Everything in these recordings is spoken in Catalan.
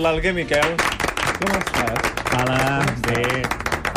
l'Alguer Miquel. Com estàs? Hola, bé.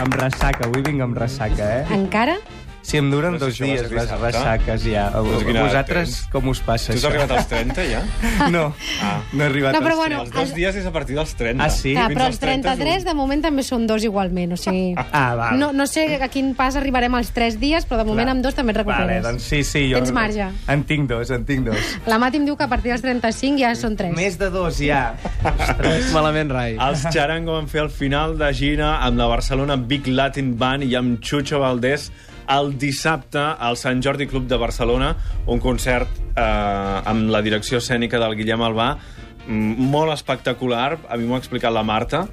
Amb ressaca, avui vinc amb ressaca, eh? Encara? Sí, em duren Però dos si això va dies ser les dissabte. ressaques ja. A, Doncs a quina edat vosaltres tens? com us passa Tu has això? arribat als 30, ja? No, Ah. no he arribat No, però als bueno, Els dos dies és a partir dels 30. Ah, sí? Clar, Fins però als els 33 de moment també són dos igualment, o sigui... Ah, val. No, no sé a quin pas arribarem als 3 dies, però de moment Clar. amb dos també et Vale, recuperes. doncs sí, sí. Jo... Tens marge. En tinc dos, en tinc dos. La Mati em diu que a partir dels 35 ja són 3. Més de dos, ja. Ostres. Malament, Rai. Els Charango van fer el final de gira amb la Barcelona Big Latin Band i amb Chucho Valdés el dissabte al Sant Jordi Club de Barcelona, un concert eh, amb la direcció escènica del Guillem Albà, molt espectacular, a mi m'ho ha explicat la Marta,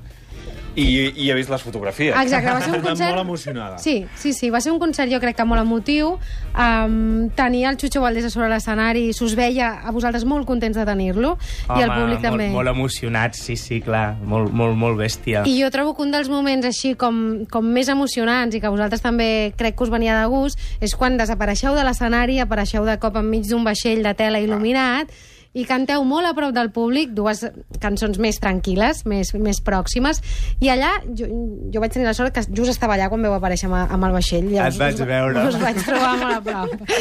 i, i he vist les fotografies. Exacte, va ser un concert... molt emocionada. Sí, sí, sí, va ser un concert jo crec que molt emotiu. Um, tenia el Xuxo Valdés a sobre l'escenari, s'us veia a vosaltres molt contents de tenir-lo, i el públic molt, també. Molt emocionats, sí, sí, clar. Molt, molt, molt bèstia. I jo trobo que un dels moments així com, com més emocionants i que a vosaltres també crec que us venia de gust és quan desapareixeu de l'escenari, apareixeu de cop enmig d'un vaixell de tela il·luminat i canteu molt a prop del públic dues cançons més tranquil·les, més, més pròximes, i allà jo, jo vaig tenir la sort que just estava allà quan veu aparèixer amb, amb el vaixell. Et vaig us, veure. Us vaig trobar molt a prop.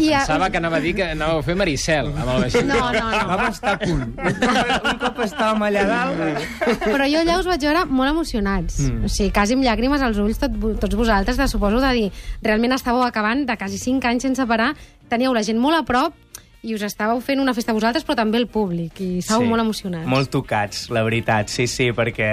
I, a- Pensava que anava a dir que anàveu a fer Maricel amb el vaixell. No, no, no. Vam estar a punt. Un cop, un cop estàvem allà dalt... Però jo allà us vaig veure molt emocionats. Mm. O sigui, quasi amb llàgrimes als ulls, tot, tots vosaltres, de, suposo de dir, realment estàveu acabant de quasi 5 anys sense parar, teníeu la gent molt a prop i us estàveu fent una festa vosaltres, però també el públic, i estàveu molt emocionats. Molt tocats, la veritat, sí, sí, perquè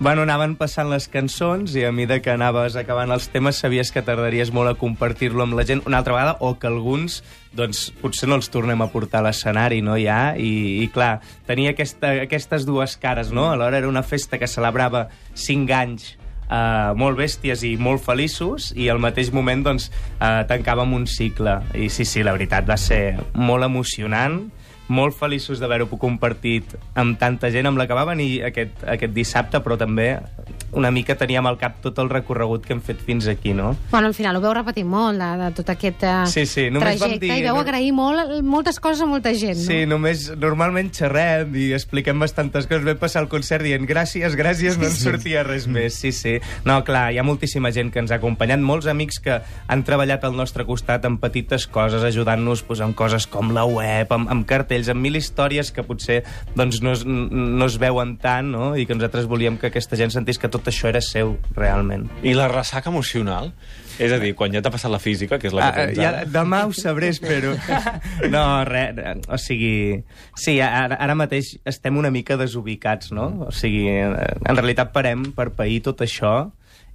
bueno, anaven passant les cançons i a mesura que anaves acabant els temes sabies que tardaries molt a compartir-lo amb la gent una altra vegada o que alguns doncs, potser no els tornem a portar a l'escenari no, ja, i, i clar, tenia aquesta, aquestes dues cares, no? Alhora era una festa que celebrava 5 anys Uh, molt bèsties i molt feliços i al mateix moment doncs, uh, tancàvem un cicle. I sí, sí, la veritat va ser molt emocionant molt feliços d'haver-ho compartit amb tanta gent amb la que va venir aquest, aquest dissabte, però també una mica teníem al cap tot el recorregut que hem fet fins aquí, no? Bueno, al final ho veu repetir molt, de, de tot aquest uh, Sí, sí, només trajecte, dir- i veu agrair molt, moltes coses a molta gent, no? Sí, només normalment xerrem i expliquem bastantes coses. Vam passar el concert dient gràcies, gràcies, no ens sortia res més. Sí, sí. No, clar, hi ha moltíssima gent que ens ha acompanyat, molts amics que han treballat al nostre costat en petites coses, ajudant-nos pues, amb coses com la web, amb, amb cartells, amb mil històries que potser doncs, no, es, no es veuen tant, no? i que nosaltres volíem que aquesta gent sentís que tot això era seu, realment. I la ressaca emocional? És a dir, quan ja t'ha passat la física, que és la que Ah, tens ja, demà ho sabré, espero. No, res, o sigui... Sí, ara, ara mateix estem una mica desubicats, no? O sigui, en realitat parem per pair tot això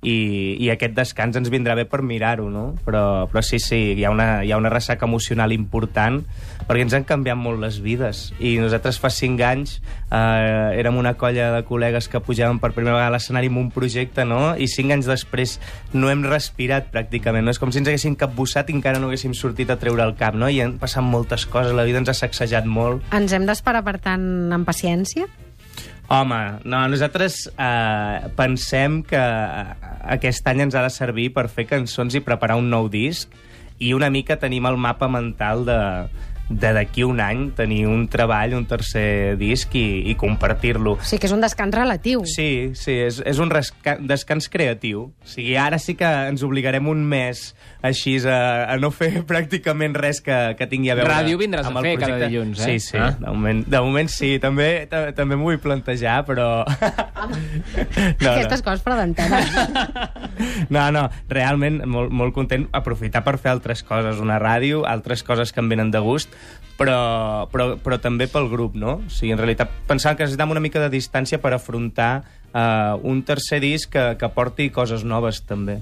i, i aquest descans ens vindrà bé per mirar-ho, no? Però, però sí, sí, hi ha, una, hi ha una ressaca emocional important perquè ens han canviat molt les vides i nosaltres fa cinc anys eh, érem una colla de col·legues que pujàvem per primera vegada a l'escenari amb un projecte, no? I cinc anys després no hem respirat pràcticament, no? És com si ens haguéssim capbussat i encara no haguéssim sortit a treure el cap, no? I han passat moltes coses, la vida ens ha sacsejat molt. Ens hem d'esperar, per tant, amb paciència? Home, no, nosaltres eh, pensem que aquest any ens ha de servir per fer cançons i preparar un nou disc i una mica tenim el mapa mental de de d'aquí un any tenir un treball, un tercer disc i, i compartir-lo. O sigui que és un descans relatiu. Sí, sí, és, és un descans creatiu. O sigui, ara sí que ens obligarem un mes així a, a no fer pràcticament res que, que tingui a veure Ràdio vindràs amb a el fer cada projecte. dilluns, eh? Sí, sí, Ah. de, moment, de moment sí. També, ta- també m'ho vull plantejar, però... no, Aquestes coses per d'antena. no, no, realment molt, molt content aprofitar per fer altres coses, una ràdio, altres coses que em venen de gust, però, però, però també pel grup, no? O sigui, en realitat, pensava que necessitàvem una mica de distància per afrontar uh, un tercer disc que, que porti coses noves, també.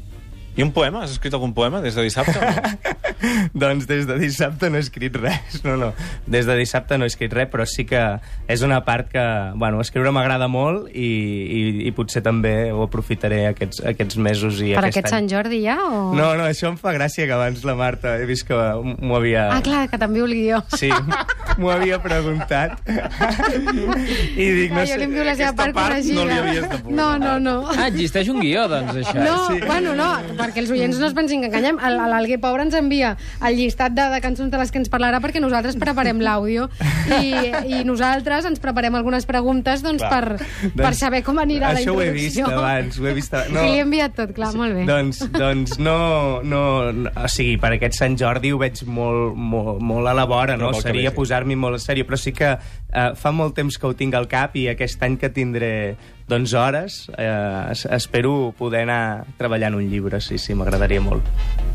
I un poema? Has escrit algun poema des de dissabte? No? doncs des de dissabte no he escrit res, no, no. Des de dissabte no he escrit res, però sí que és una part que, bueno, escriure m'agrada molt i, i, i potser també ho aprofitaré aquests, aquests mesos i per aquest, aquest any. Sant Jordi ja? O... No, no, això em fa gràcia que abans la Marta he vist que m'ho havia... Ah, clar, que també ho guió. Sí, m'ho havia preguntat. I dic, no Ah, jo sé... li envio la seva aquesta part part corregida. no li havies de No, no, no. Ah, existeix un guió, doncs, això. No, Sí. bueno, no, perquè els oients no es pensin que enganyem. El- L'Alguer Pobre ens envia el llistat de, de cançons de les que ens parlarà perquè nosaltres preparem l'àudio i, i nosaltres ens preparem algunes preguntes doncs, per, per saber com anirà la Això ho he introducció. vist abans, ho he vist abans. No. I li he enviat tot, clar, molt bé. Doncs, doncs no, no, no... O sigui, per aquest Sant Jordi ho veig molt, molt, molt a la vora, Però no? que Seria sí. Posar-m'hi molt en sèrio, però sí que eh, fa molt temps que ho tinc al cap i aquest any que tindré doncs hores, eh, es- espero poder anar treballant un llibre, sí, sí, m'agradaria molt.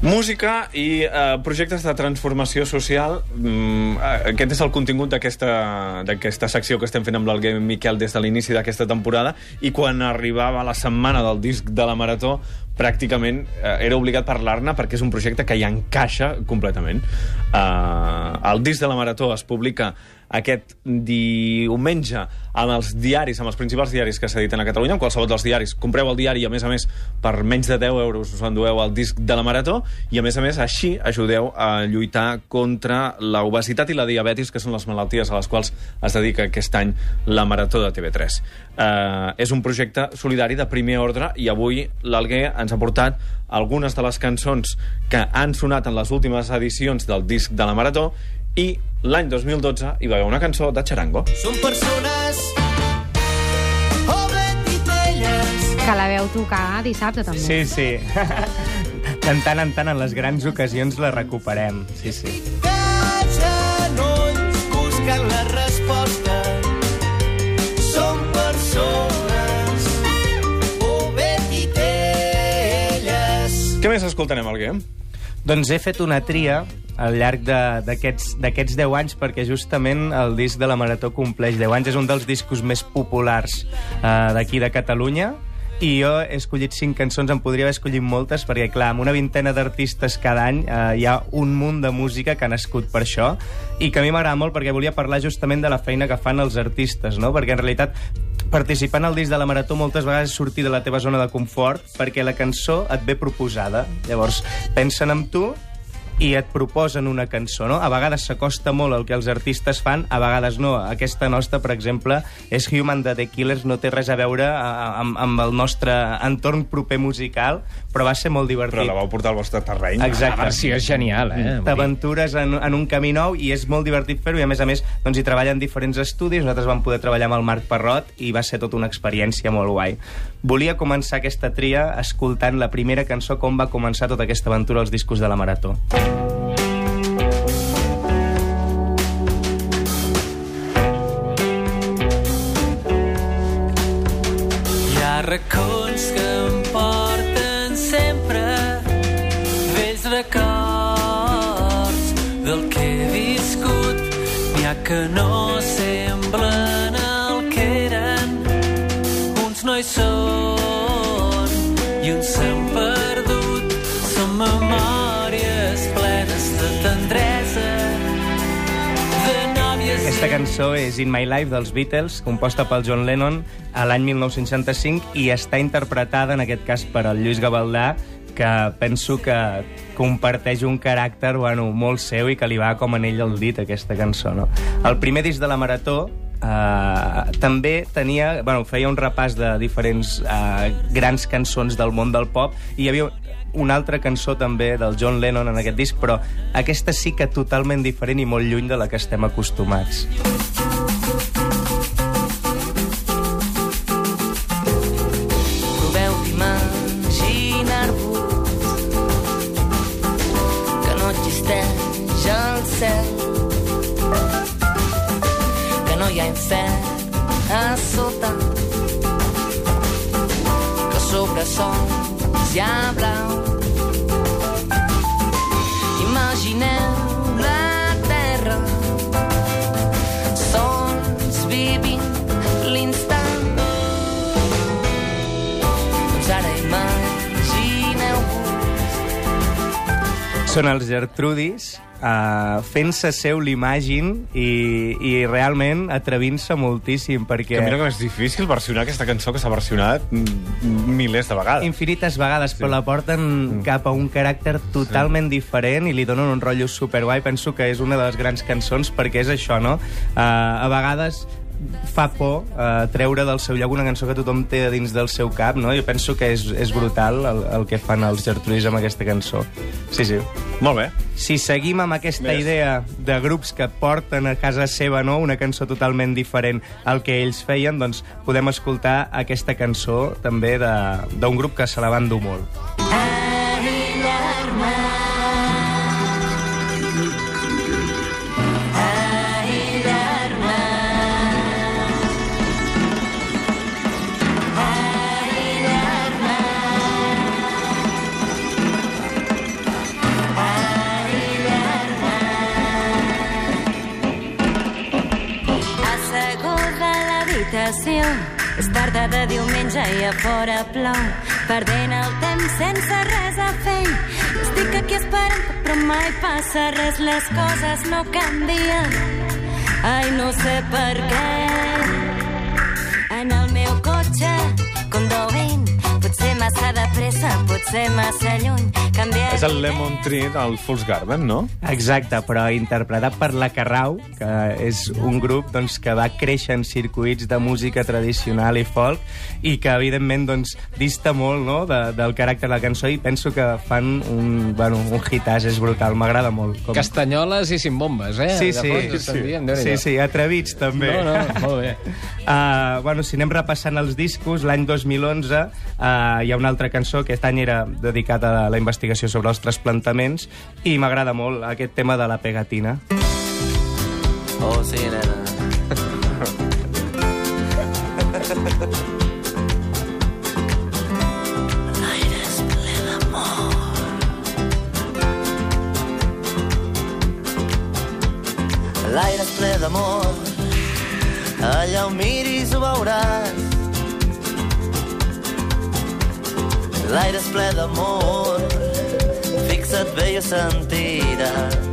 Música i eh, projectes de transformació social. Mm, eh, aquest és el contingut d'aquesta secció que estem fent amb l'Alguer Miquel des de l'inici d'aquesta temporada i quan arribava la setmana del disc de la Marató pràcticament eh, era obligat parlar-ne perquè és un projecte que hi encaixa completament. Eh, el disc de la Marató es publica aquest diumenge amb els diaris, amb els principals diaris que s'editen a Catalunya, amb qualsevol dels diaris. Compreu el diari i, a més a més, per menys de 10 euros us endueu el disc de la Marató i, a més a més, així ajudeu a lluitar contra l'obesitat i la diabetis, que són les malalties a les quals es dedica aquest any la Marató de TV3. Uh, és un projecte solidari de primer ordre i avui l'Alguer ens ha portat algunes de les cançons que han sonat en les últimes edicions del disc de la Marató i l'any 2012 hi va haver una cançó de Charango. Són persones Que la veu tocar dissabte, també. Sí, sí. De tant en tant, en les grans ocasions la recuperem. Sí, sí. genolls buscant la resposta. Persones. Què més escoltarem, Alguer? Doncs he fet una tria al llarg d'aquests d'aquests 10 anys perquè justament el disc de la Marató compleix 10 anys. És un dels discos més populars eh, d'aquí de Catalunya i jo he escollit cinc cançons, en podria haver escollit moltes, perquè, clar, amb una vintena d'artistes cada any eh, hi ha un munt de música que ha nascut per això, i que a mi m'agrada molt perquè volia parlar justament de la feina que fan els artistes, no? Perquè, en realitat, participant al disc de la Marató moltes vegades és sortir de la teva zona de confort perquè la cançó et ve proposada. Llavors, pensen en tu i et proposen una cançó, no? A vegades s'acosta molt el que els artistes fan, a vegades no. Aquesta nostra, per exemple, és Human de The Killers, no té res a veure amb, amb el nostre entorn proper musical, però va ser molt divertit. Però la vau portar al vostre terreny. La Exacte. versió és genial, eh? T'aventures en, en un camí nou i és molt divertit fer-ho i a més a més doncs, hi treballen diferents estudis, nosaltres vam poder treballar amb el Marc Parrot i va ser tota una experiència molt guai. Volia començar aquesta tria escoltant la primera cançó com va començar tota aquesta aventura als discos de la Marató. Ha racons que em porten sempre vells records del que he viscut. N'hi ha que no semblen el que eren, uns no hi són i uns s'han perdut. Són memòries Aquesta cançó és In My Life dels Beatles, composta pel John Lennon a l'any 1965 i està interpretada, en aquest cas, per el Lluís Gavaldà, que penso que comparteix un caràcter bueno, molt seu i que li va com anell al dit, aquesta cançó. No? El primer disc de la Marató Uh, també tenia, bueno, feia un repàs de diferents uh, grans cançons del món del pop i hi havia una altra cançó també del John Lennon en aquest disc, però aquesta sí que totalment diferent i molt lluny de la que estem acostumats. Proveu que no que no hi ha a sota, que sobre sols hi ha Són els Gertrudis, uh, fent-se seu l'imagine i, i realment atrevint-se moltíssim, perquè... Que mira com és difícil versionar aquesta cançó que s'ha versionat mm, milers de vegades. infinites vegades, però la porten cap a un caràcter totalment diferent i li donen un rotllo superguai. Penso que és una de les grans cançons perquè és això, no? Uh, a vegades fa por uh, treure del seu lloc una cançó que tothom té dins del seu cap, no? Jo penso que és, és brutal el, el que fan els Gertrudis amb aquesta cançó. Sí, sí. Molt bé. Si seguim amb aquesta Més. idea de grups que porten a casa seva no, una cançó totalment diferent al que ells feien, doncs podem escoltar aquesta cançó també d'un grup que se la van dur molt. Tarda de diumenge i a fora plou. Perdent el temps sense res a fer. Estic aquí esperant però mai passa res. Les coses no canvien. Ai no sé per què. En el meu cotxe conduint potser massa de pressa potser massa lluny canviar És el Lemon Tree del Fool's Garden, no? Exacte, però interpretat per la Carrau, que és un grup doncs, que va créixer en circuits de música tradicional i folk i que, evidentment, doncs, dista molt no? de, del caràcter de la cançó i penso que fan un, bueno, un hitàs, és brutal, m'agrada molt. Com... Castanyoles i sin bombes, eh? Sí, sí, fons dient, sí, Déu-n'hi-do. sí, atrevits també. No, no, molt bé. Uh, bueno, si anem repassant els discos, l'any 2011 uh, hi ha una altra cançó que aquest any era dedicada a la investigació sobre els trasplantaments i m'agrada molt aquest tema de la pegatina. Oh, sí, nena. L'aire és ple d'amor. L'aire és ple d'amor. Allà on miris ho veuràs. L'aire és ple d'amor. Fixa't bé i sentiràs.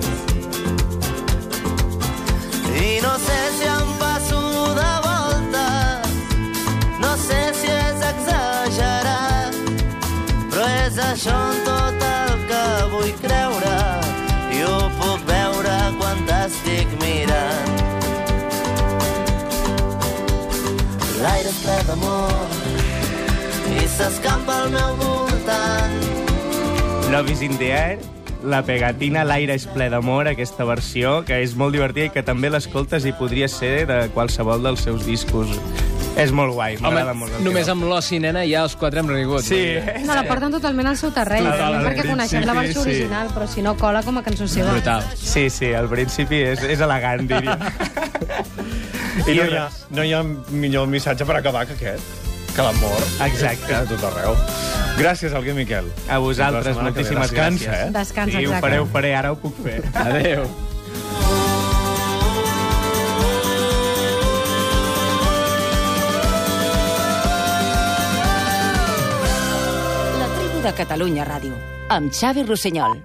D'amor i s'escampa al meu voltant. Love is in the air, la pegatina, l'aire és ple d'amor, aquesta versió, que és molt divertida i que també l'escoltes i podria ser de qualsevol dels seus discos. És molt guai, Home, m'agrada molt. el només amb l'oci, nena, ja els quatre hem rigut. Sí, No, la porten totalment al seu terreny, Total, també perquè al coneixem la versió sí. original, però si no cola com a cançó seva. Brutal. Sí, sí, al principi és, és elegant, diria. I no hi, ha, no hi ha millor missatge per acabar que aquest. Que l'amor Exacte. és a tot arreu. Gràcies, Alguer Miquel. A vosaltres, moltíssimes Descansa, gràcies. eh? Descansa, sí, ho exacte. faré, ho faré, ara ho puc fer. Adéu. De Catalunya Ràdio, amb Xavi Rossinyol.